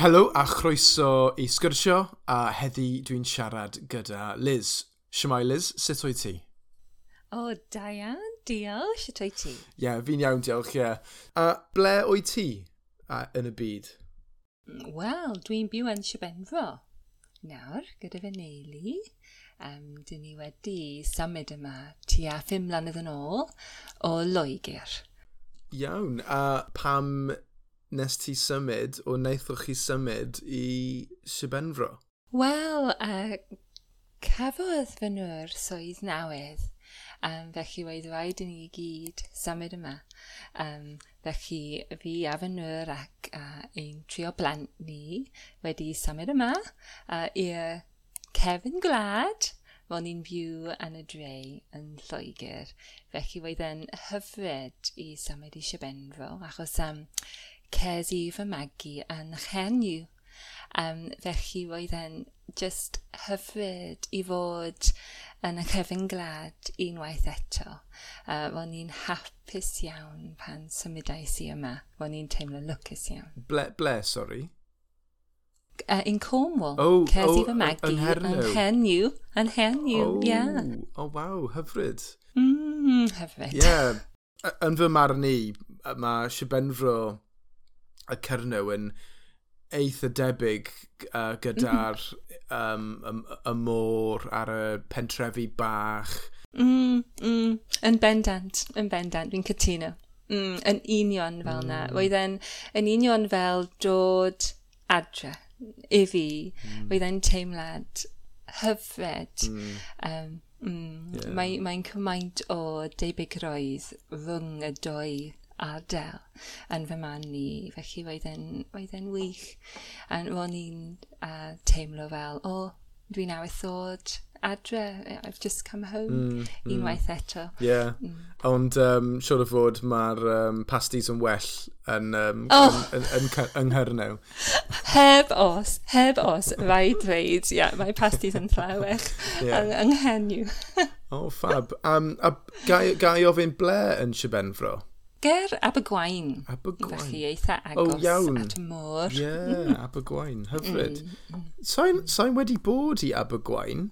Helo a chroeso i sgyrsio a heddi dwi'n siarad gyda Liz. Siamai Liz, sut o'i ti? O, da iawn, diolch, sut o'i ti? Ie, yeah, fi'n iawn, diolch, ie. Yeah. A ble o'i ti a, yn y byd? Wel, dwi'n byw yn Siabenfro. Nawr, gyda fy neulu, um, dyn ni wedi symud yma tua 5 mlynedd yn ôl o Loegr. Iawn, a pam nes ti symud o wnaethoch chi symud i Sibenfro? Wel, uh, cafodd fy nhw'r swydd newydd. Um, felly wedi rhaid i ni gyd symud yma. Um, felly fi a fy nhw'r ac uh, ein trio blant ni wedi symud yma uh, i'r cefn gwlad fel ni'n byw yn y dre yn Lloegr. Felly roedd yn hyfryd i symud i Siabenfro, achos um, cerddi fy magu yn eich. Um, felly roedd e'n just hyfryd i fod yn y cefn glad unwaith eto. Uh, ro'n i'n hapus iawn pan symudais i yma. Ro'n i'n teimlo lwcus iawn. Ble, ble, sori? Uh, in Cornwall. Oh, Cersi oh, i fy magu. Yn Hernyw. Yn Hernyw. Yn Hernyw, oh, yeah. Oh, waw, hyfryd. Mm, hyfryd. Yeah. Yn fy marn i, mae Sibenfro y Cyrnyw yn eitha debyg uh, gyda'r mm. um, y, y môr ar y pentrefi bach. Mm, mm, yn bendant, yn bendant, fi'n cytuno. Mm, yn union fel mm. na. Roedd e'n yn union fel dod adre i fi. Mm. Roedd e'n teimlad hyfryd. Mm. Um, mm, yeah. Mae'n mae cymaint o debygroedd rhwng y doi ardal yn fy man ni. Felly roedd e'n, wych. A ro'n i'n uh, teimlo fel, o, oh, dwi newydd ddod adre, I've just come home, mm, mm. unwaith eto. Ie, yeah. mm. ond um, siwr o fod mae'r um, pastis yn well yn, um, oh. yn, yn, yn, yng Nghyrnew. Heb os, heb os, rai dweud, ie, yeah, mae pastis yn llawech yeah. yng, yng Nghenw. o, oh, fab. Um, a gai, gai ofyn ble yn Sibenfro? ger Abergwain. Abergwain. Felly eitha agos oh, iawn. at y môr. Ie, yeah, Abergwain, hyfryd. Mm. mm. Sa'n so wedi bod i Abergwain?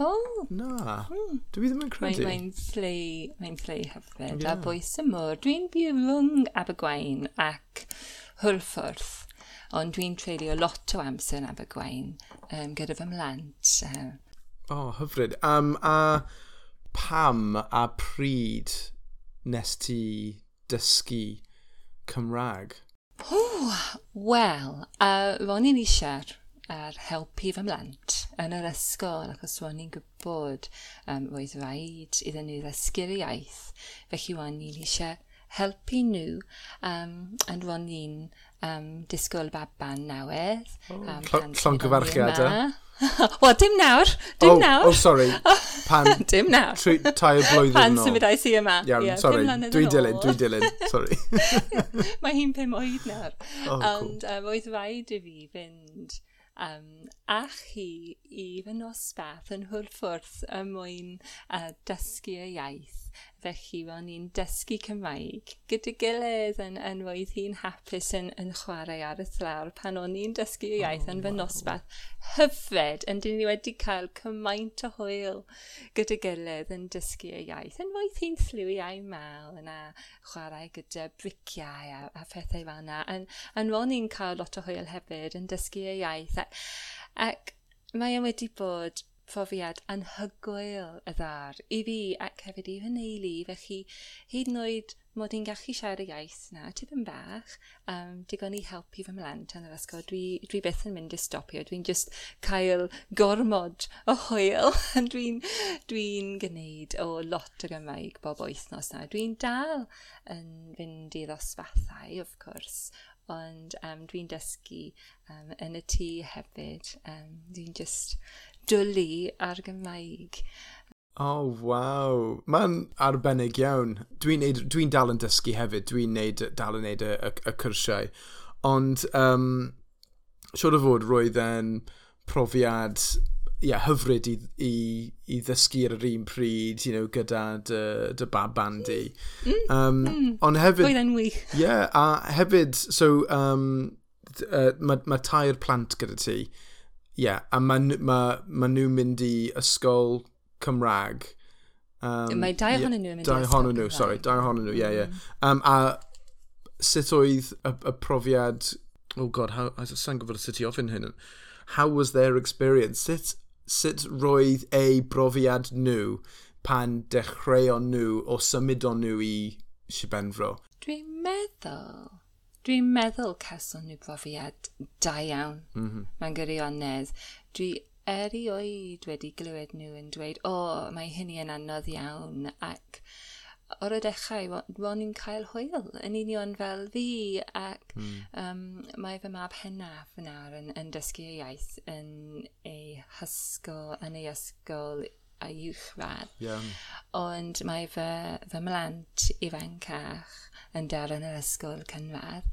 O. Oh. Na, mm. dwi ddim yn credu. Mae'n mae mae'n lle hyfryd. Yeah. A bwys y môr, dwi'n byw rhwng Abergwain ac Hwlffordd. Ond dwi'n treulio lot o amser yn Abergwain um, gyda fy mlant. Um. O, oh, hyfryd. Um, a pam a pryd nes ti dysgu Cymraeg? O, wel, uh, ro'n i'n eisiau ar helpu fy mlant yn yr ysgol achos ro'n i'n gwybod um, roedd rhaid iddyn nhw ddysgu'r iaith. Felly ro'n i'n eisiau helpu nhw um, yn ro'n i'n um, disgwyl baban newydd. Oh, um, Llongyfarchiadau. Wel, dim nawr. Dim oh, nawr. Oh, sorry. Pan... dim nawr. Tri, tair blwyddyn Pan symudais i yma. Iawn, yeah, sorry. Dwi dilyn, dwi dilyn. Sorry. Mae hi'n pum oed nawr. Oh, Ond cool. um, oedd rhaid i fi fynd um, a chi i fy nosbarth yn hwrffwrdd y mwyn uh, dysgu y iaith felly fel ni'n dysgu Cymraeg gyda gilydd yn, yn roedd hi'n hapus yn, yn chwarae ar y thlawr pan o'n i'n dysgu y iaith oh, yn fy wow. nosbarth. Hyfryd! Yn dyn ni wedi cael cymaint o hwyl gyda gilydd yn dysgu y iaith. Yn roedd hi'n sliw mal yna chwarae gyda briciau a, a phethau fel yna yn, yn ro'n i'n cael lot o hwyl hefyd yn dysgu y iaith ac, ac mae e wedi bod profiad anhygoel y ddar i fi ac hefyd i fy neulu. Felly, hyd yn oed mod i'n gallu siarad y iaith na, tipyn bach, um, digon i helpu fy mlant yn yr ysgol. Dwi, dwi beth yn mynd i stopio, dwi'n just cael gormod o hwyl. dwi'n dwi gwneud o lot o Gymraeg bob wythnos na. Dwi'n dal yn fynd i ddosbathau, of course, ond um, dwi'n dysgu um, yn y tŷ hefyd. Um, dwi'n just dwlu ar Gymraeg. O, oh, waw. Mae'n arbennig iawn. Dwi'n dwi, dwi dal yn dysgu hefyd. Dwi'n dal yn neud y, y, y cyrsiau. Ond, um, siwr o fod, roedd e'n profiad yeah, hyfryd i, i, i ddysgu ar yr un pryd, you know, gyda dy, dy bab bandi. Mm, um, mm, ond hefyd... Roedd e'n wych. Yeah, a hefyd, so, um, uh, mae ma tair plant gyda ti yeah, a maen ma, ma nhw'n mynd i ysgol Cymraeg. Um, Mae dau ohonyn nhw'n mynd i ysgol Cymraeg. nhw, sorry, dau ohonyn nhw, ie, yeah, ie. Mm. Yeah. Um, a sut oedd y, y profiad, oh god, how, I sa'n gwybod sut i ofyn hyn. How was their experience? Sut, sut roedd eu brofiad nhw pan dechreuon nhw o symud o'n nhw i Sibenfro? Dwi'n meddwl Dwi'n meddwl cason nhw brofiad da iawn mm -hmm. mewn gwirionedd. Dwi erioed wedi glywed nhw yn dweud, o, oh, mae hynny yn anodd iawn, ac o'r y dechrau, ro'n i'n cael hwyl yn union fel fi, ac mm. um, mae fy mab hennaf nawr yn, yn dysgu ei iaith yn ei hysgol, yn ei ysgol a uwchradd. Yeah. Ond mae fy, fy mlant ifancach yn dal yn yr ysgol cynradd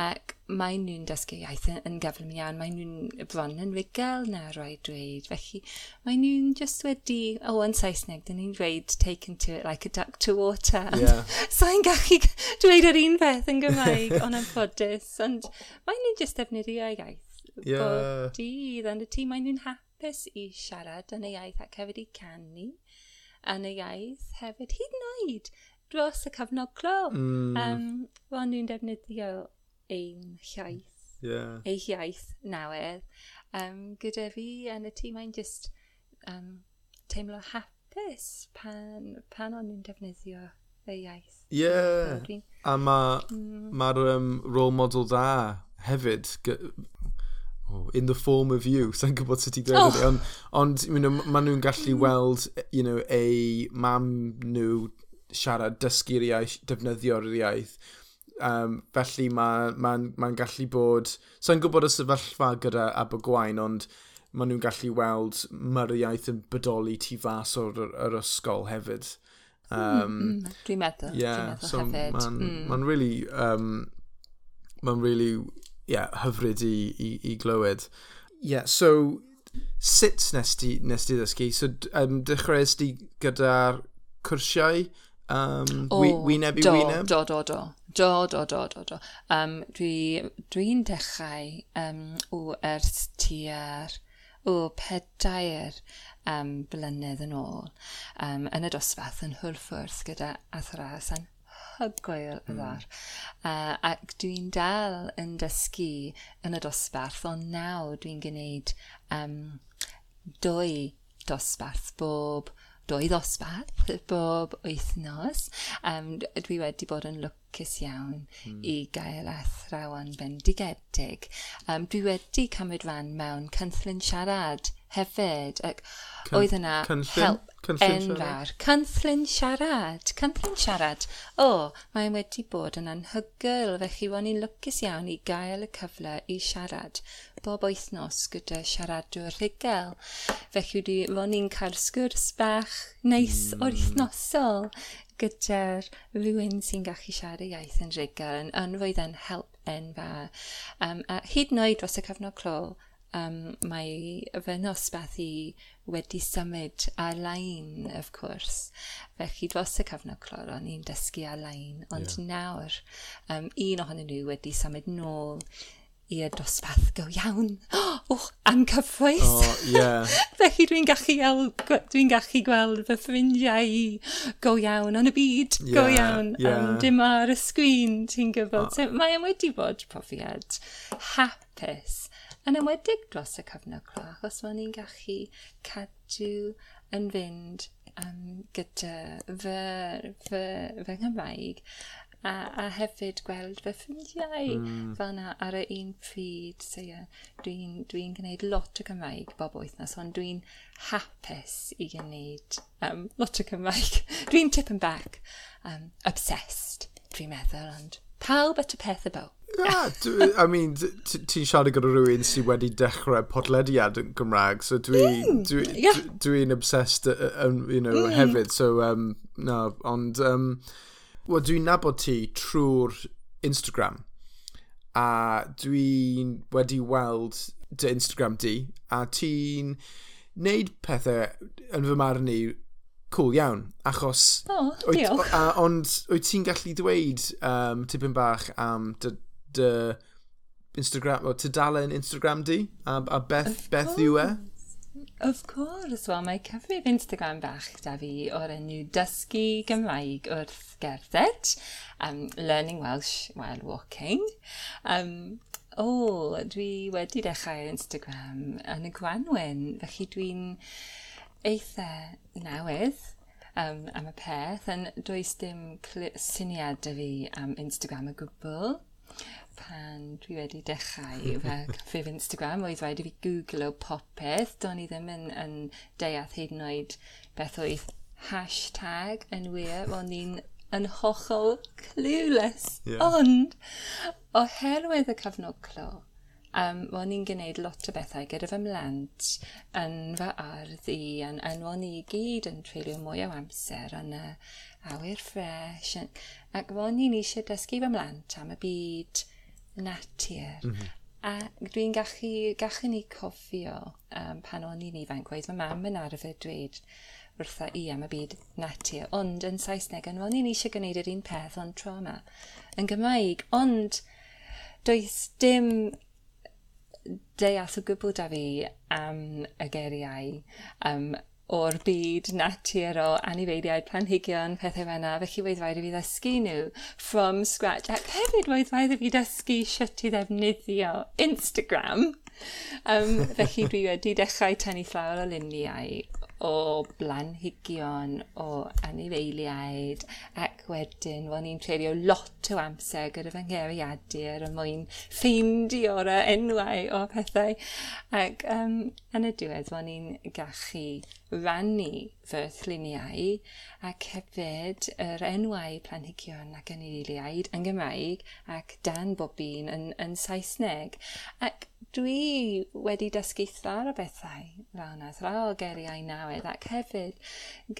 ac mae nhw'n dysgu iaith yn, yn gyflym iawn. Mae nhw'n bron yn rigel na roi dweud. Felly mae nhw'n just wedi, o oh, yn Saesneg, dyn ni'n dweud taken to it like a duck to water. Yeah. so i'n gallu dweud yr un peth yn Gymraeg, ond yn ffodus. Ond mae nhw'n just defnyddio iaith yeah. bob dydd, ond y tîm mae nhw'n hap hapus i siarad yn y iaith ac hefyd i canu yn y iaith hefyd hyd yn oed dros y cyfnod clo. Mm. Um, Wel, nhw'n defnyddio ein iaith, yeah. ei iaith nawedd. Um, gyda fi yn y tîm mae'n just um, teimlo hapus pan, pan o'n nhw'n defnyddio y iaith. Ie, yeah. a mae'r mm. ma um, role model da hefyd now in the form of you. Sa'n gwybod sut i ddweud oh. Ond, ond you know, maen nhw'n gallu mm. weld you know, ei mam nhw siarad dysgu'r iaith, defnyddio'r iaith. Um, felly mae'n ma, ma, ma gallu bod... Sa'n gwybod y sefyllfa gyda Abergwain, ond maen nhw'n gallu weld mae'r iaith yn bodoli tu fas o'r, or ysgol hefyd. Um, mm, mm, dwi'n meddwl, yeah, dwi'n meddwl so hefyd. Mae'n mm. ma really... Um, mae'n really yeah, hyfryd i, i, i glywed. Yeah, so sut nes ti, nes ti ddysgu? So um, dechreuais ti gyda'r cwrsiau um, o, oh, wyneb i do, wyneb? Do, do, do. Do, do, do, do, do. Um, Dwi'n dwi, dwi dechrau um, o ers tua'r o pedair um, blynedd yn ôl um, yn y dosbarth yn Hwlffwrdd gyda Athras yn hygwyl mm. yw'r. Uh, ac dwi'n dal yn dysgu yn y dosbarth, ond nawr dwi'n gwneud um, dwy dosbarth bob dwy ddosbarth bob wythnos. Um, dwi wedi bod yn lwc lwcus iawn mm. i gael athrawon bendigedig. Um, dwi wedi cymryd rhan mewn cynllun siarad hefyd. Ac Cyn oedd yna help enfawr. Cynllun siarad. Cynllun siarad. O, oh, mae'n wedi bod yn anhygoel, felly ro'n i'n lwcus iawn i gael y cyfle i siarad bob wythnos gyda siaradwr rhugel. Felly ro'n i'n cael sgwrs bach neis mm. o'r wythnosol gyda'r rhywun sy'n gallu siarad iaith yn rhugl yn yn roedd yn help enfa. Um, a hyd yn oed dros y cyfnod clo, um, mae fy nosbeth i wedi symud ar-lein, of course. Felly dros y cyfnod clor, o'n i'n dysgu ar-lein, ond yeah. nawr um, un ohonyn nhw wedi symud nôl i'r dosbarth go iawn. Oh, am cyffroes! Oh, yeah. Felly dwi'n gallu, dwi gallu gweld fy ffrindiau i go iawn yn y byd, yeah, go iawn, yeah. Um, dim ar y sgwyn ti'n gwybod. Oh. So, mae yn wedi bod profiad hapus, yn ymwedig dros y cyfnod clo, achos mae ni'n gallu cadw yn fynd um, gyda fy, fy, fy Nghymraeg a, a hefyd gweld fy ffrindiau mm. fel na ar y un pryd. So, yeah, dwi'n dwi gwneud lot o Gymraeg bob wythnos, ond dwi'n hapus i gwneud um, lot o Gymraeg. dwi'n tip and back, um, obsessed, dwi'n meddwl, ond pawb at y peth y bow. Yeah, I mean, ti'n siarad gyda rhywun sydd wedi dechrau podlediad yn Gymraeg, so mm, dwi'n dwi, yeah. dwi, dwi obsessed um, you know, mm. hefyd, so um, no, ond um, Wel, dwi'n nabod ti trwy'r Instagram. A dwi'n wedi weld dy Instagram di. A ti'n neud pethau yn fy marn i cool iawn. Achos... Oh, diolch. A, ond wyt ti'n gallu dweud um, tipyn bach am dy, dy Instagram, o tydalen Instagram di? A, a beth, beth yw e? Of course, wel mae cyfrif Instagram bach da fi o'r enw Dysgu Gymraeg wrth gerdded, um, Learning Welsh While Walking. Um, o, oh, dwi wedi dechrau Instagram yn y Gwanwyn, felly dwi'n eitha newydd um, am y peth, yn does dim syniad da fi am Instagram y gwbl pan dwi wedi dechrau fy cyffurf Instagram oedd rhaid i fi googlo popeth. Do'n i ddim yn, yn deall hyd yn oed beth oedd hashtag yn wir, o'n i'n yn hollol clueless. Yeah. Ond, oherwydd y cyfnod clo, Um, o'n i'n gwneud lot o bethau gyda fy mlant yn fy ardd i, yn, yn o'n i gyd yn treulio mwy o amser yn y awyr ffres. Ac o'n i'n eisiau dysgu fy mlant am y byd natur. Mm -hmm. A dwi'n gallu, gallu ni cofio um, pan o'n i'n ifanc, oedd fy mam yn arfer dweud wrtha i am y byd natur. Ond yn Saesneg, yn o'n i'n eisiau gwneud yr un peth, ond tro yma, yn Gymraeg. Ond does dim deall o gwbl da fi am y geriau um, o'r byd natur o anifeiliaid, planhigion, pethau fenna, felly roedd rhaid i fi ddysgu nhw from scratch. Ac hefyd roedd rhaid i fi ddysgu sut i ddefnyddio Instagram. Um, felly dwi wedi dechrau tynnu llawer o luniau o blanhigion, o anifeiliaid, ac wedyn fo'n i'n treulio lot o amser gyda fy ngeriadur y mwyn ffeindio'r enwau o pethau. Ac um, yn y diwedd fo'n i'n gallu rannu fy thluniau ac hefyd yr enwau planhigion ac anifeiliaid yn Gymraeg ac dan bob un yn, yn Saesneg. Ac dwi wedi dysgu llawer o bethau fel yna, llawer o geriau newydd ac hefyd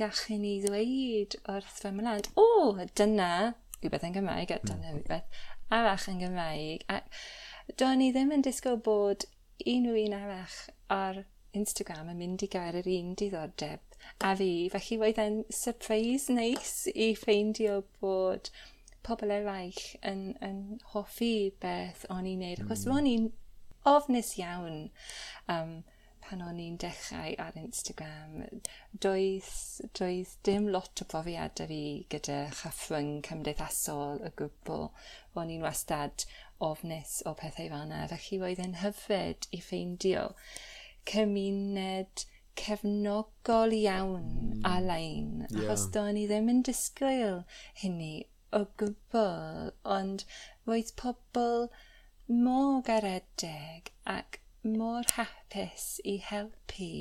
gallwn ni ddweud wrth fy mlad, o, oh, dyna rhywbeth yn Gymraeg a dyna rhywbeth arall yn Gymraeg. Ac do'n i ddim yn disgwyl bod unrhyw un arall ar Instagram yn mynd i gael yr un diddordeb a fi. Felly roedd e'n surprise neis i ffeindio bod pobl eraill yn, yn hoffi beth o'n i'n neud. Achos mm. ro'n i'n ofnus iawn um, pan o'n i'n dechrau ar Instagram. Doedd, doedd dim lot o profiad fi gyda chyffrwng cymdeithasol y gwbl. Ro'n i'n wastad ofnus o pethau fanna. Felly roedd e'n hyfryd i ffeindio cymuned cefnogol iawn mm. a-lein. Yeah. Achos do'n i ddim yn disgwyl hynny o gwbl, ond roedd pobl mor garedig ac mor hapus i helpu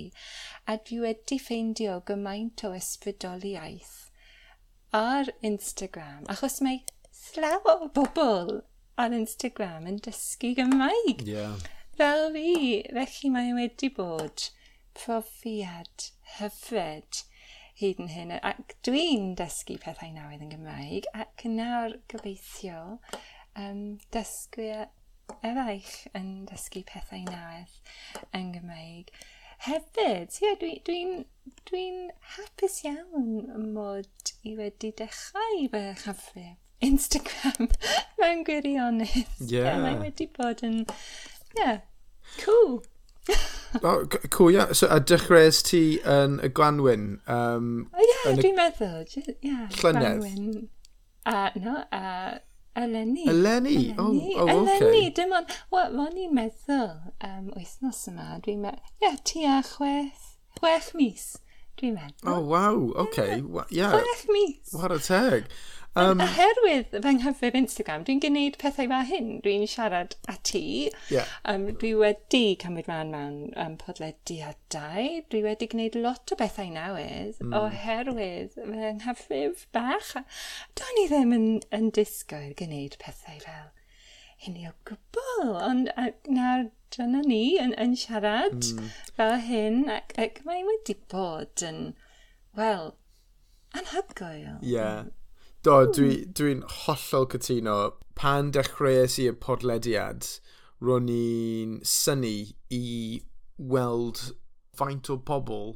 a dwi wedi ffeindio gymaint o ysbrydoliaeth ar Instagram achos mae llawer o bobl ar Instagram yn dysgu Gymraeg. Yeah. Fel fi, felly mae wedi bod profiad hyfryd hyd yn hyn. Ac dwi'n dysgu pethau newydd yn Gymraeg ac nawr gobeithio um, dysgu eraill yn dysgu pethau newydd yn Gymraeg. Hefyd, ie, yeah, dwi'n dwi, dwi, dwi hapus iawn mod i wedi dechrau fy chyfrif Instagram mewn gwirionedd. Yeah. yeah mae wedi bod yn Yeah. Cool. oh, cool. Yeah. So, a dechreuais ti yn y Gwanwyn? Um, oh, yeah, dwi'n meddwl. Yeah, Llynedd? Gwanwyn. A, no, uh, Eleni. Eleni? O, oh, oh, okay. Eleni, dim ond, o'n i'n meddwl um, wythnos yma, dwi'n meddwl, ie, yeah, ti a chwech, chwech mis, dwi'n meddwl. Oh, waw, okay. yeah. yeah. Chwech mis. What a teg. Um, oherwydd fy nghyfrif Instagram, dwi'n gwneud pethau fa hyn. Dwi'n siarad â ti. Yeah. Um, dwi wedi cymryd rhan mewn um, podlediadau. Dwi wedi gwneud lot o bethau newydd mm. oherwydd fy nghyfrif bach. Do'n i ddim yn, yn disgwyl gwneud pethau fel hynny o gwbl. Ond nawr dyna ni yn, yn siarad mm. fel hyn ac, ac mae wedi bod yn, wel, anhygoel. Ie. Yeah. Do, dwi'n dwi, hollol cytuno. Pan dechreuais i'r podlediad, ro'n i'n syni i weld faint o bobl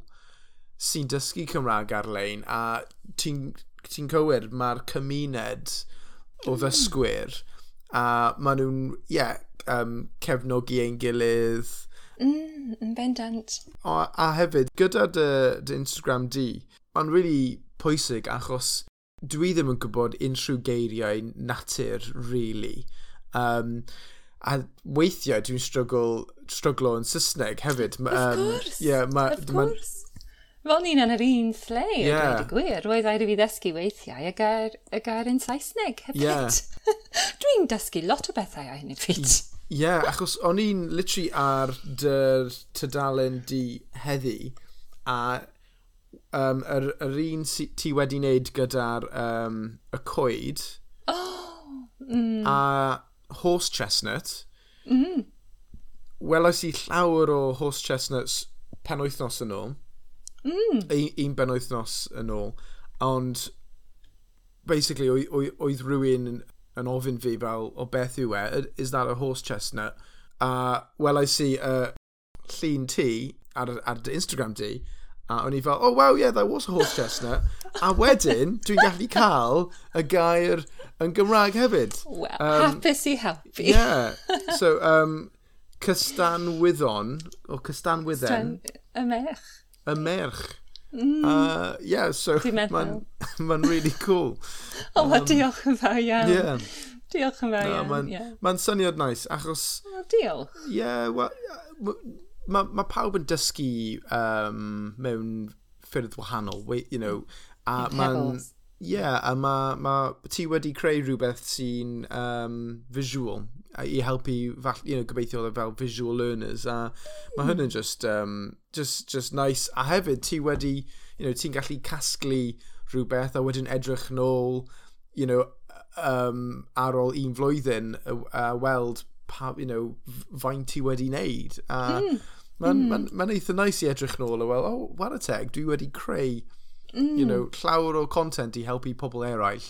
sy'n dysgu Cymraeg ar-lein a ti'n ti cywir mae'r cymuned o hmm. ddysgwyr a maen nhw'n, ie, yeah, um, cefnogi ein gilydd. Mm, yn bendant. O, a hefyd, gyda dy, dy Instagram di, mae'n really pwysig achos dwi ddim yn gwybod unrhyw geiriau natur, really. Um, a weithiau dwi'n struggle, struglo yn Saesneg hefyd. Um, of course, yeah, ma, of ma, course. Fel ni'n yn yr un lle, yeah. y gwir, roedd rhaid i fi ddysgu weithiau y gair, y gair yn Saesneg hefyd. Yeah. dwi'n dysgu lot o bethau a hyn i fi. Ie, yeah, achos o'n i'n literally ar dy tydalen di heddi, a um, yr, yr un si, ti wedi wneud gyda'r um, y coed oh, mm. a horse chestnut. Mm-hmm. Mm. welais i llawer o horse chestnuts penwythnos yn ôl. Mm. Un, un benwythnos yn ôl. Ond, basically, oedd rhywun yn ofyn fi fel o beth yw e, is that a horse chestnut? A uh, welais i uh, llun ti ar, ar dy Instagram di, A o'n i fel, oh wow, yeah, that was a horse chestnut. a wedyn, dwi'n gallu cael y gair yn Gymraeg hefyd. Well, um, hapus i helpu. yeah. So, um, Cystanwyddon, o Cystanwydden. Y merch. Y merch. Mm. Uh, yeah, so mae'n ma really cool. O, um, diolch yn fawr iawn. Yeah. Diolch yn fawr iawn. No, mae'n yeah. ma syniad nice, achos... O, diolch. Yeah, well, mae ma pawb yn dysgu um, mewn ffyrdd wahanol, we, you know, a mae'n... Ie, yeah, a mae ma, ti wedi creu rhywbeth sy'n um, visual i helpu fall, you know, gobeithio e fel visual learners a mae mm. hynny'n just, um, just, just nice. A hefyd ti wedi, you know, ti'n gallu casglu rhywbeth a wedyn edrych nôl you know, um, ar ôl un flwyddyn a, a weld pa, you know, faint ti wedi wneud a mm Mae'n mm. ma, ma eitha nice i edrych nôl a wel, o, oh, what a teg, dwi wedi creu mm. you hmm. know, llawer o content i helpu pobl eraill.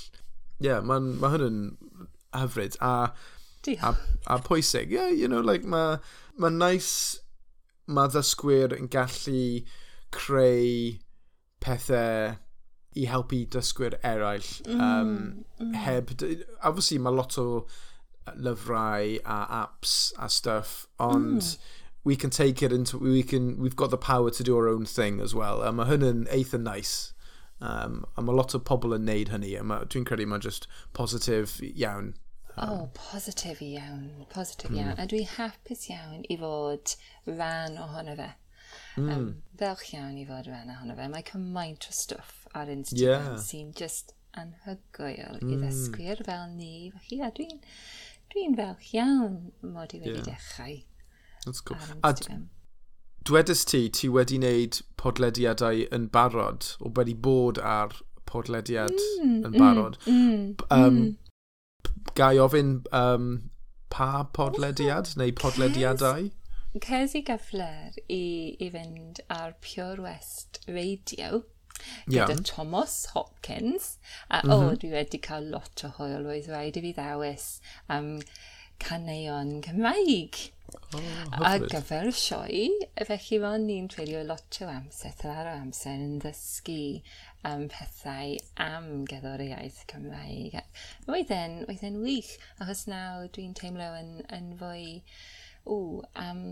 Ie, yeah, mae ma hynny'n hyfryd a, a, a pwysig. Yeah, you know, like, mae ma nice mae ddysgwyr yn gallu creu pethau i helpu dysgwyr eraill mm, um, heb... Obviously, mae lot o uh, lyfrau a apps a stuff, hmm. ond mm we can take it into we can we've got the power to do our own thing as well. Um, mae hynny'n eitha nice. Um, a mae lot o pobl yn neud hynny. A dwi'n credu mae just positif iawn. Um, oh, positif iawn. Positif mm. iawn. A dwi hapus iawn i fod rhan ohono fe. Mm. Um, felch iawn i fod rhan ohono fe. Mae cymaint o stwff ar Instagram yeah. sy'n just anhygoel mm. i hmm. ddysgwyr fel ni. Felly, a dwi'n dwi, n, dwi n felch iawn mod i wedi yeah. dechrau That's cool. A dwedais ti, ti wedi wneud podlediadau yn barod, o wedi bod ar podlediad mm, yn mm, barod. Mm, mm, um, mm. Gai ofyn um, pa podlediad neu podlediadau? Ces i gyfler i, i fynd ar Pure West Radio gyda yeah. Thomas Hopkins. A mm -hmm. o, oh, dwi wedi cael lot o hwyl oedd rhaid i fi ddewis am um, caneuon Cymraeg. Oh, ar gyfer y sioe, felly fan ni'n treulio lot o amser, ar o amser yn ddysgu um, pethau am gyda'r iaith Cymraeg. Roedden, roedden wych, achos nawr dwi'n teimlo yn, yn fwy o um,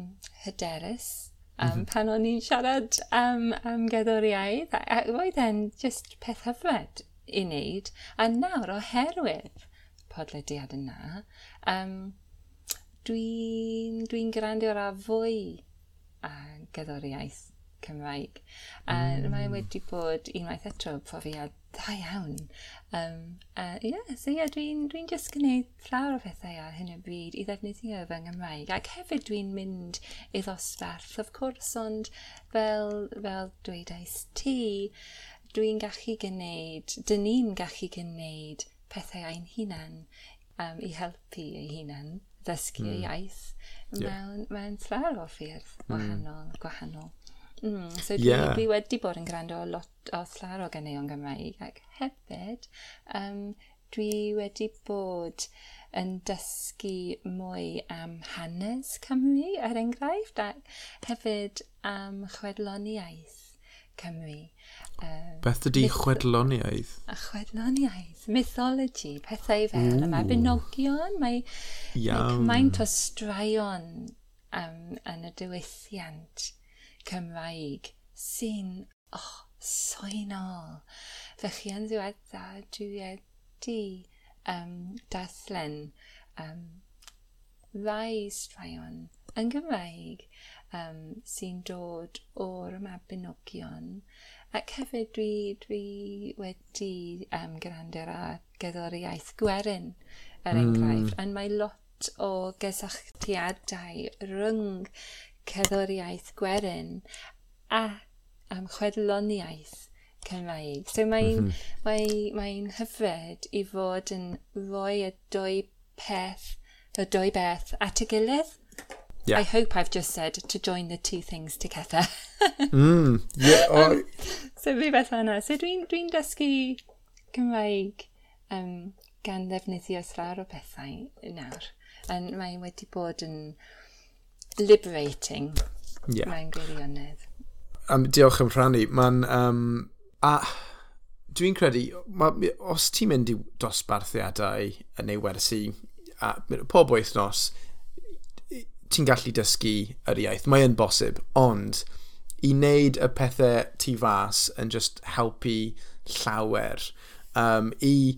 hyderus um, mm -hmm. pan o'n i'n siarad um, am gyda'r iaith. Roedden just peth hyfryd i wneud, a nawr oherwydd podlediad yna, um, dwi'n dwi, dwi gwrando ar fwy a gerddoriaeth Cymraeg. A Mm. Mae wedi bod unwaith eto profiad da iawn. Um, uh, yeah, so yeah, dwi'n dwi just gwneud llawer o pethau ar hyn o bryd i ddefnyddio fy Nghymraeg. Ac hefyd dwi'n mynd i ddosbarth, of course, ond fel, fel dweudais ti, dwi'n gallu gwneud, dyn ni'n gallu gwneud pethau ein hunan um, i helpu ei hunan ddysgu mm. iaith mewn, yeah. mewn llawer o ffyrdd wahanol, mm. gwahanol. Mm, so dwi, yeah. dwi wedi bod yn gwrando lot o llawer o ganeuon Gymraeg ac hefyd um, dwi wedi bod yn dysgu mwy am hanes Cymru er enghraifft ac hefyd am chwedloniaeth Cymru. Um, Beth ydy chwedloniaeth? A chwedloniaeth, mythology, pethau fel yma. Benogion, mae, mae cymaint o straeon um, yn y diwylliant Cymraeg sy'n oh, soenol. Felly yn ddiwedda, dwi wedi um, daslen um, rai straeon yn Gymraeg um, sy'n dod o'r mabinogion. Ac hefyd dwi, dwi wedi um, grando'r ar gyda'r gwerin, er mm. enghraifft, ond mae lot o gysylltiadau rhwng cerddoriaeth gwerin a chwedloniaeth Cymraeg. So mae'n mm -hmm. mae, mae hyfryd i fod yn rhoi y dwy peth, y dwy beth at y gilydd. Yeah. I hope I've just said to join the two things together. mm, yeah, or... um, so fi beth yna. So dwi'n dwi, dysgu Cymraeg um, gan ddefnyddio slar o bethau nawr. And mae wedi bod yn liberating yeah. mae'n gwirionedd. Um, diolch am rhannu. Mae'n... Um, a dwi'n credu, ma, os ti'n mynd i dosbarthiadau yn ei wersi a pob wythnos, ti'n gallu dysgu yr iaith. Mae yn bosib, ond i wneud y pethau tu fas yn just helpu llawer. Um, I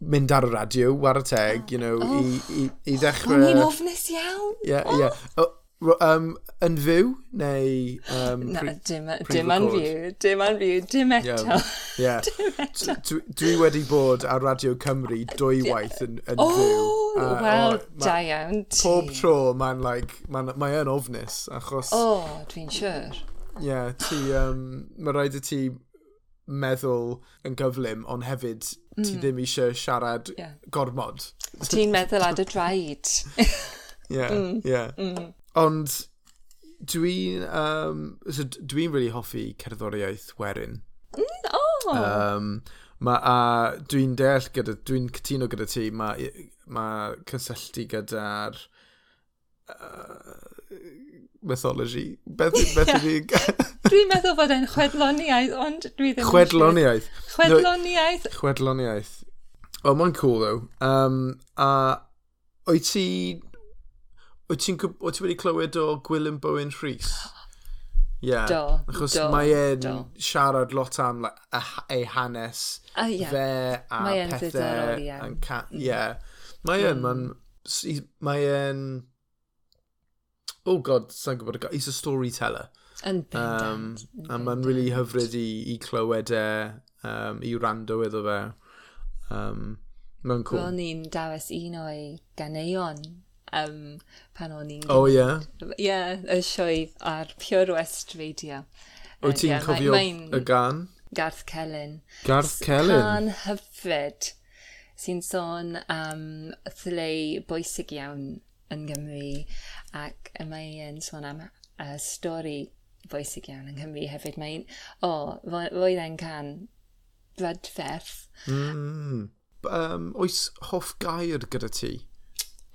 mynd ar y radio, war y teg, you know, oh. i, i, i oh, ddechrau... O'n i'n ofnus iawn! Ie, yeah, ie. Yeah. Oh um, yn fyw neu... Um, Na, pre, dim, pre dim yn fyw, dim yn fyw, dim eto. Yeah. yeah. Dwi wedi bod ar Radio Cymru dwy waith yn, yn oh, fyw. Uh, wel, da iawn ti. Pob tro mae'n like, mae yn ofnus, achos... O, oh, dwi'n siwr yeah, ti, um, mae rhaid i ti meddwl yn gyflym, ond hefyd mm. ti ddim eisiau siarad yeah. gormod. Ti'n meddwl ad y draed. Yeah, Mm. mm. Ond dwi'n um, so dwi'n really hoffi cerddoriaeth werin. Mm, oh. Um, ma, a dwi'n deall gyda, dwi'n cytuno gyda ti, mae ma cysylltu gyda'r uh, mythology. Beth, beth yeah. dwi'n meddwl bod e'n chwedloniaeth, ond dwi ddim... Chwedloniaeth. Chwedloniaeth. No, chwedloniaeth. Wel, mae'n cool, though. Um, a, oed ti Wyt ti'n ti wedi clywed o Gwilym Bowen Rhys? Ie. Yeah. Do. Achos do, mae e'n siarad lot am like, ei hanes uh, yeah. fe a mae pethau. Mae ca... Mm. ie. Mae e'n... Mm. Mae e'n... Oh god, sa'n gwybod. He's a storyteller. Yn bendant. Um, a mae'n really hyfryd i, i clywed e, um, i rando iddo fe. Um, mae'n cool. Ro'n i'n dawes un o'i ganeuon um, pan o'n i'n... O, oh, ie? Ie, y sioe ar Pure West Radio. Wyt ti'n yeah, cofio y gan? Garth Celyn. Garth Celyn? Can hyfryd sy'n sôn am thleu bwysig iawn yn Gymru ac mae'n sôn am uh, stori bwysig iawn yng Nghymru hefyd. Mae'n, o, oh, roedd e'n can brydferth. Mm. Um, oes hoff gair gyda ti?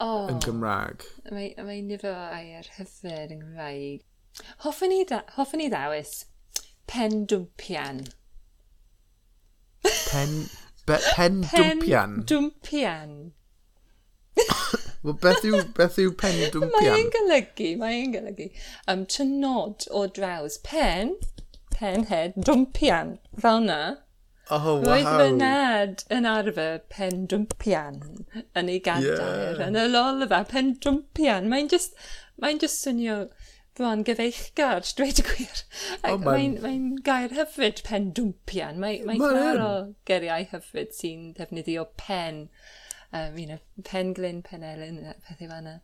oh, yn Gymraeg. Mae, mae nifer o air hyfryd yn Gymraeg. Hoffwn i, da, hoffwn i ddawis pen dwmpian. Pen, be, pen, pen dwmpian? Pen dwmpian. Wel, beth yw, beth yw pen dwmpian? Mae'n golygu, mae'n golygu. Um, tynod o draws pen, pen head, dwmpian, fel na. Oh, wow. Roedd fy nad yn arfer pen dwmpian yn ei gadair, yeah. yn y lolfa, pen dwmpian. Mae'n just, mae'n just swnio bron gyfeichgar, dweud y gwir. Ac oh, mae'n mae gair hyfryd pen dwmpian. Mae'n mae llawer o geriau hyfryd sy'n defnyddio pen. Um, you know, pen glyn, pen elyn, pethau fanna.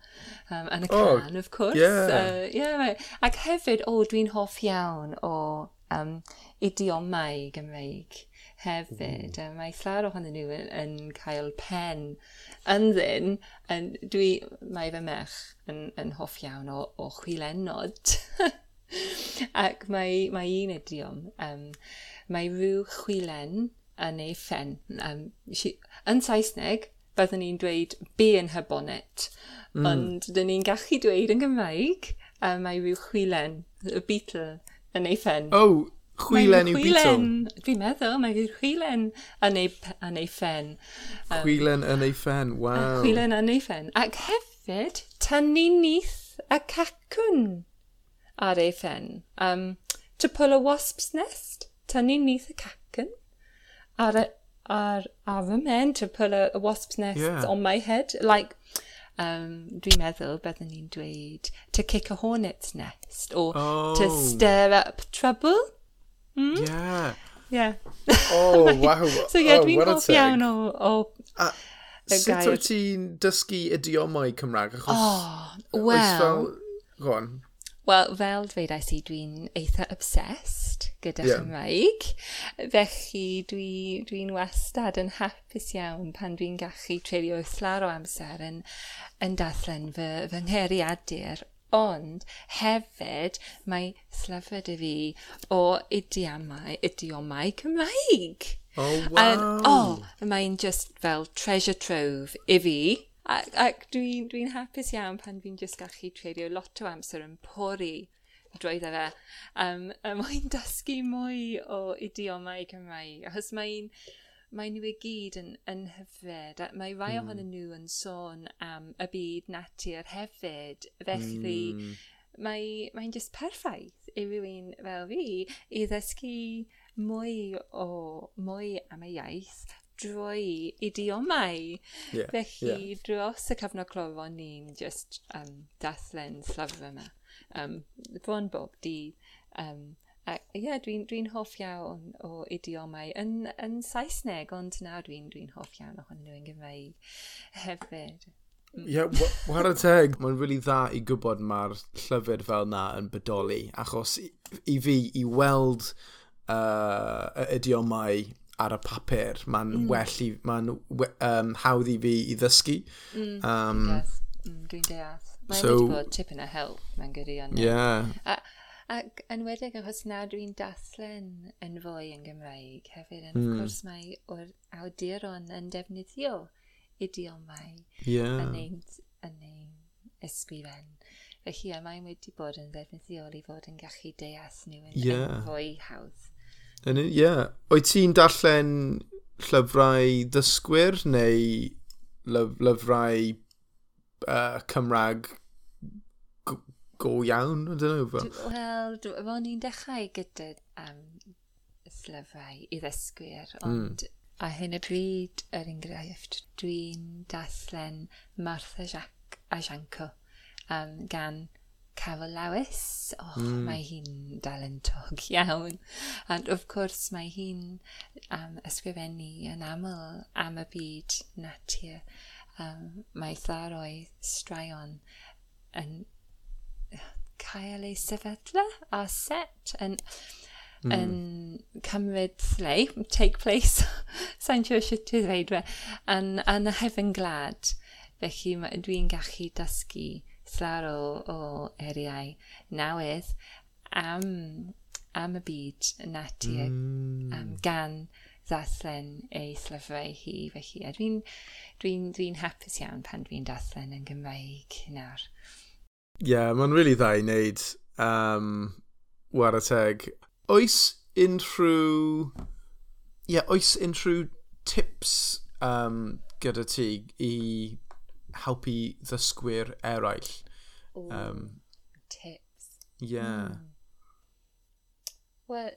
Um, yn y can, oh, of course. Yeah. Uh, yeah, right. ac hefyd, o, oh, dwi'n hoff iawn o um, idiomau Gymreig hefyd. Mm. Mae llawer ohonyn nhw yn, yn cael pen ynddyn. yn ddyn. Dwi, mae fy mech yn, yn hoff iawn o, o chwilenod. Ac mae, mae un idiom. Um, mae rhyw chwilen yn ei ffen. Um, she, yn Saesneg, byddwn ni'n dweud be yn her bonnet. Mm. Ond dyn ni'n gallu dweud yn Gymraeg, um, mae rhyw chwilen, y beetle, yn ei ffen. Oh, Chwilen yw bitw. Dwi'n meddwl, mae hi'r chwilen yn ei, yn ei ffen. Um, chwilen yn ei ffen, waw. Chwilen yn ei ffen. Ac hefyd, tynnu nith y cacwn ar ei ffen. Um, to pull a wasp's nest, tynnu nith y cacwn ar, a, ar, ar fy men, to pull a, a wasp's nest yeah. on my head. Like, um, dwi'n meddwl byddwn ni'n dweud to kick a hornet's nest or oh. to stir up trouble. Mm? Yeah. Yeah. Oh, wow. so, yeah, oh, dwi'n hoff iawn o... o A, sut wyt ti'n dysgu idiomau Cymraeg? Achos, oh, well... Fel... Go on. Wel, fel dweudais i, dwi'n eitha obsessed gyda yeah. Chymraeg. Felly dwi'n dwi, dwi wastad yn hapus iawn pan dwi'n gallu treulio llaro amser yn, yn dathlen fy, fy ngheriadur Ond hefyd mae slyfed i fi o idiomau, idiomau Cymraeg. Oh, wow. Um, oh, mae'n just fel treasure trove i fi. Ac, ac dwi'n dwi, hapus iawn pan fi'n just gallu treulio lot o amser yn pori drwy dda fe. Um, mae'n dysgu mwy o idiomau Cymraeg. Achos mae'n mae nhw i gyd yn, yn hyfryd. Mae rai mm. ohonyn nhw yn sôn am y byd natur hefyd. Felly, mm. mae'n mae just perffaith i rywun fel fi i ddysgu mwy o mwy am y iaith drwy idiomau. Yeah, Felly, yeah. dros y cyfnod cloro ni'n just um, dathlen llyfr yma. Um, bron bob di Um, Ac ie, yeah, dwi'n dwi, hoff iawn o idiomau yn, yn Saesneg, ond nawr dwi'n dwi, hoff iawn ohonyn nhw yn Gymraeg hefyd. Mm. Ie, yeah, war y teg, mae'n really dda i gwybod mae'r llyfr fel na yn bodoli, achos i, i fi, i weld uh, y idiomau ar y papur, mae'n mm. well i, mae'n um, hawdd i fi i ddysgu. Mm, um, yes, mm, dwi'n deall. Mae'n so, wedi bod tipyn o help, mae'n gyda yn. ond. Yeah. A, Ac yn enwedig achos na dwi'n dathlen yn fwy yn Gymraeg hefyd, yn mm. wrth gwrs mae o'r awduron yn defnyddio idiomau yeah. yn ein, yn ein ysgrifen. Felly mae'n wedi bod yn ddefnyddiol i fod yn gallu deall nhw yn, yeah. yn fwy hawdd. Ie. Yeah. Oed ti'n darllen llyfrau ddysgwyr neu lyf, lyfrau uh, Cymraeg go iawn, I don't know. Wel, fo i'n dechrau gyda um, slyfau i ddysgwyr, hmm. ond mm. a hyn y bryd, yr enghraifft, dwi'n daslen Martha Jack a Janko um, gan Carol Lewis. Och, mm. mae hi'n dalentog iawn. And of course, mae hi'n um, ysgrifennu yn aml am y byd natur. Um, mae tharoedd straeon yn cael ei sefydlu a set yn, mm. yn cymryd lle, take place, sa'n siŵr sut i ddweud fe, yn, yn y hefyn glad. Felly dwi'n gallu dysgu slar o, o eriau newydd am, am y byd natur mm. um, gan ddathlen ei llyfrau hi. Felly, dwi'n dwi, dwi, hapus iawn pan dwi'n dathlen yn Gymraeg nawr. Ie, yeah, mae'n really dda i wneud um, warateg. Oes unrhyw... Ie, yeah, oes unrhyw tips um, gyda ti i helpu ddysgwyr eraill? Ooh, um, tips. Ie. Yeah. Mm. Wel,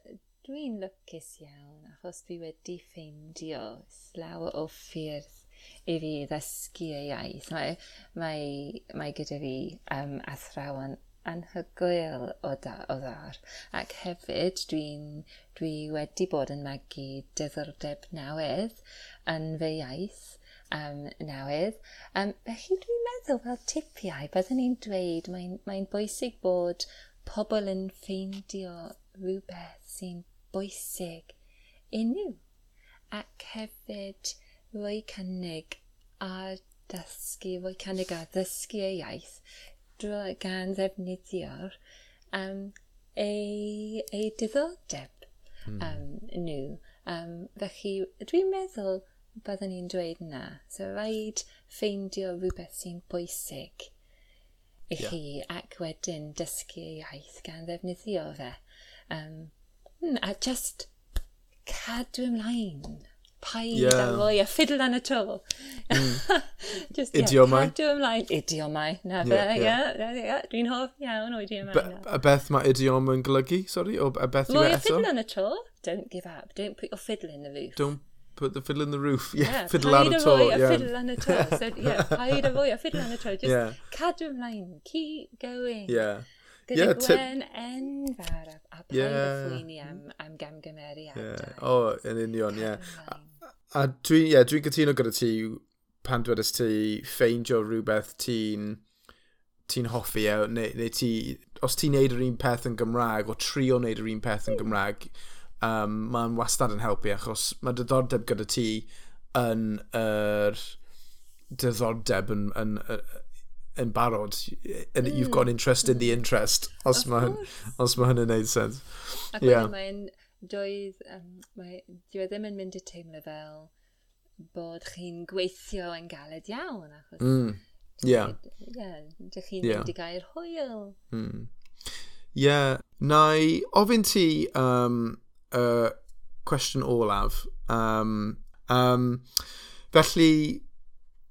dwi'n lwcus iawn achos dwi wedi ffeindio slawer o ffyrdd i fi ddysgu y iaith. Mae, mae, mae gyda fi um, athrawon anhygoel o, da, o ddar. Ac hefyd, dwi'n dwi wedi bod yn magu diddordeb newydd yn fy iaith um, newydd. Um, felly dwi'n meddwl fel tipiau, byddwn ni'n dweud mae'n mae bwysig bod pobl yn ffeindio rhywbeth sy'n bwysig unrhyw. Ac hefyd, fwy cynnig a dysgu, fwy cynnig a ddysgu y iaith drwy gan ddefnyddio'r um, ei, ei diddordeb mm. um, nhw. Um, felly dwi'n meddwl byddwn ni'n dweud na. So rhaid ffeindio rhywbeth sy'n bwysig i yeah. chi ac wedyn dysgu iaith gan ddefnyddio fe. Um, hmm, a just cadw ymlaen paid yeah. a fwy a ffidl yn y tro. Mm. Just, yeah. Cadw ymlaen. Idiomau, na fe, ie. yeah. yeah, yeah. Dwi'n hoff iawn o idiomau. Be, a beth mae idiom yn golygu, sorry? O a beth yw e eto? Mwy o fiddle yn y tro. Don't give up. Don't put your fiddle in the roof. Don't put the fiddle in the roof. Yeah, yeah fiddle ar y to. Paid a fwy a fiddle yn y to. So, yeah, paid a fwy a fiddle yn y to. Just yeah. cadw ymlaen. Keep going. Yeah. Gyda yeah, tip... Gwen enfawr a, a paid yeah. a ffwyni am, am gamgymeriadau. Yeah. O, oh, yn union, ie. Yeah. A dwi'n yeah, dwi gytuno gyda ti pan dwedais ti ffeindio rhywbeth ti'n ti'n hoffi e, neu, neu ti, os ti'n neud yr un peth yn Gymraeg, o trio neud yr un peth yn hmm. Gymraeg, um, mae'n wastad yn helpu achos mae diddordeb gyda ti yn yr er diddordeb yn, yn, yn, yn barod. And mm. You've got hmm. interest in the hmm. interest, os mae hynny'n ma neud sens. Ac yeah. mae'n doedd, um, mae, dwi e ddim yn mynd i teimlo fel bod chi'n gweithio yn galed iawn, achos... Mm. Yeah. Ie, yeah, dych chi'n yeah. mynd i gael hwyl. Mm. Ie, yeah. neu ofyn ti um, uh, cwestiwn olaf. Um, um, felly,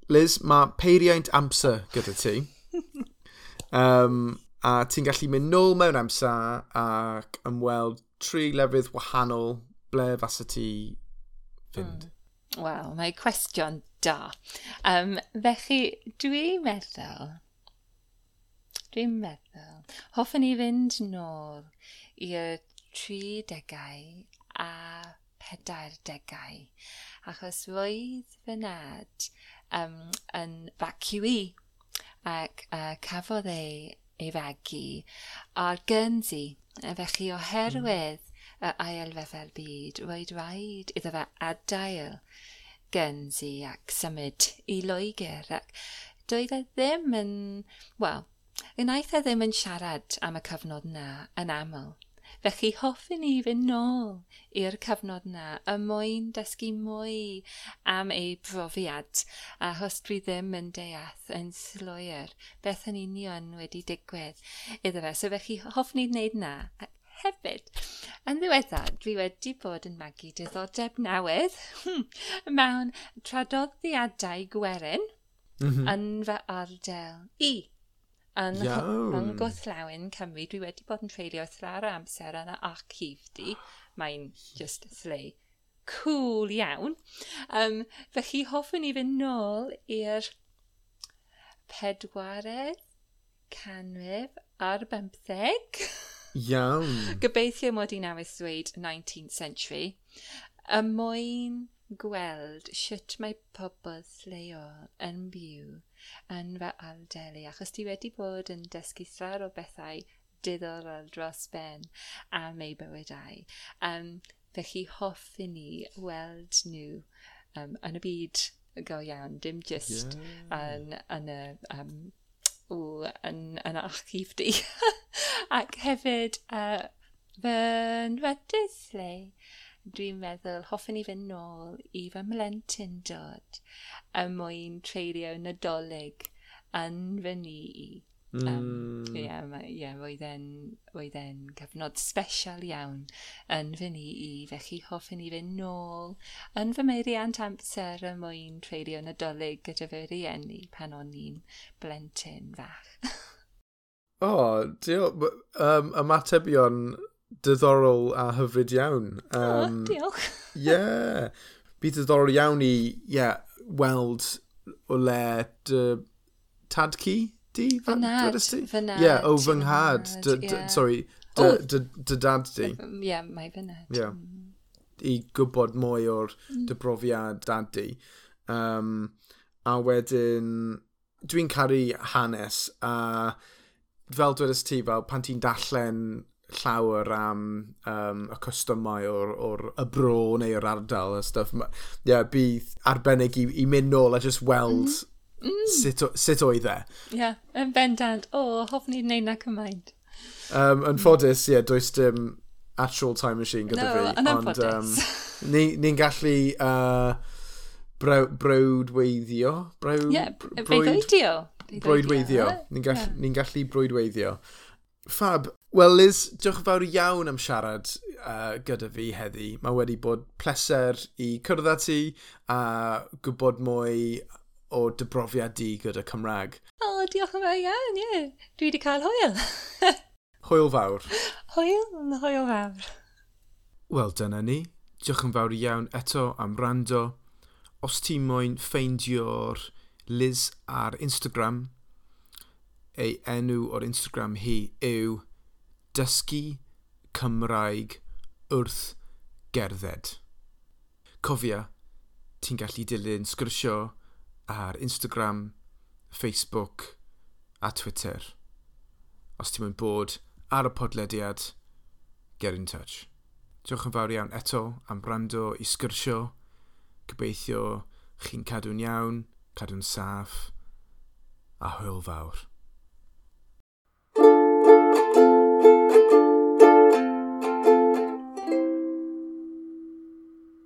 Liz, mae peiriaint amser gyda ti. um, a ti'n gallu mynd nôl mewn amser ac ymweld tri lefydd wahanol, ble fasa ti fynd? Mm. Wel, mae cwestiwn da. Um, felly, dwi'n meddwl... Dwi'n meddwl... Hoffwn i fynd nôl i'r 30au a 40au. Achos roedd fy nad um, yn vacuí ac uh, cafodd ei ei fagu a'r Guernsey. Felly oherwydd mm. y ail fefel byd, roedd rhaid iddo fe adael Guernsey ac symud i Loegr ac doedd e ddim yn, wel, Unaeth e ddim yn siarad am y cyfnod yna yn aml, Felly hoffwn i fynd nôl i'r cyfnod yna, y mwyn dysgu mwy am ei brofiad, achos dwi ddim yn deall yn slwyr beth yn union wedi digwydd iddo fe. So felly hoffwn i wneud na. Ac hefyd, yn ddiweddar, dwi wedi bod yn magu diddordeb newydd mewn tradoddiadau gwerin mm -hmm. yn fy ardal i. Yn yn Gwrthlawen Cymru, dwi wedi bod yn treulio thlar o amser yn y archif di. Mae'n just slay. Cool iawn. Um, felly hoffwn i fynd nôl i'r pedwaredd, canrif ar bymtheg. Iawn. Gobeithio mod i'n awys ddweud 19th century. Y mwyn gweld sut mae pobl lleol yn byw yn fy aldelu, achos ti wedi bod yn dysgu llawer o bethau diddorol dros ben am ei bywydau. Um, felly hoff i ni weld nhw um, yn y byd go iawn, dim just yn, yn y um, o, yn, yn archif di. Ac hefyd, uh, fy nwedydd lle, dwi'n meddwl hoffwn i fynd nôl i fy mlentyn dod y mwyn treulio nadolig yn fy ni. Mm. Um, yeah, yeah, roedd e'n, roedd e'n cyfnod special iawn yn fy ni i, felly hoffwn i fynd nôl yn fy meiriant amser y mwyn treulio nadolig gyda fy rieni pan o'n i'n blentyn fach. o, oh, diolch. Um, ymatebion diddorol a hyfryd iawn. Um, oh, diolch. Ie. yeah. Bydd diddorol iawn i yeah, weld o le dy tadci di? Fy nad. Fy nad. Ie, o fy nghad. Sorry, dy dad di. Ie, yeah, mae fy nad. Yeah. Mm. I gwybod mwy o'r mm. dy brofiad dad di. Um, a wedyn, dwi'n caru hanes a fel dwedais ti, fel pan ti'n dallen llawer am um, y cwstymau o'r, or y bro neu o'r ardal a stuff. Ie, yeah, bydd arbennig i, i mynd nôl a just weld mm. Mm. sut, sut oedd e. Ie, yeah, yn bendant. O, oh, hoffwn i'n neud na cymaint. Um, yn ffodus, ie, yeah, does dim actual time machine gyda no, fi. No, yn ffodus. Um, Ni'n ni gallu uh, brew, brewdweiddio. Brew, yeah, brewdweiddio. Brwydweiddio. Ni'n gallu, yeah. ni gallu brewdweiddio. Fab. Wel, Liz, diolch yn fawr iawn am siarad uh, gyda fi heddi. Mae wedi bod pleser i cyrraedd â ti a gwybod mwy o dybrofiad di gyda Cymraeg. O, oh, diolch yn fawr iawn, ie. Yeah. Dwi wedi cael hwyl. hwyl fawr. Hwyl, hwyl fawr. Wel, dyna ni. Diolch yn fawr iawn eto am rando. Os ti moyn ffeindio'r Liz ar Instagram, ei enw o'r Instagram hi yw Dysgu Cymraeg wrth gerdded. Cofia, ti'n gallu dilyn sgwrsio ar Instagram, Facebook a Twitter. Os ti'n mynd bod ar y podlediad, get in touch. Diolch yn fawr iawn eto am brando i sgyrsio. Gobeithio chi'n cadw'n iawn, cadw'n saff a hwyl fawr.